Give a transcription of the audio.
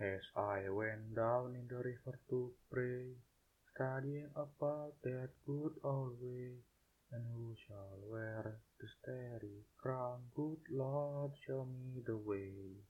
As I went down in the river to pray, studying about that good old way, and who shall wear the starry crown? Good Lord, show me the way.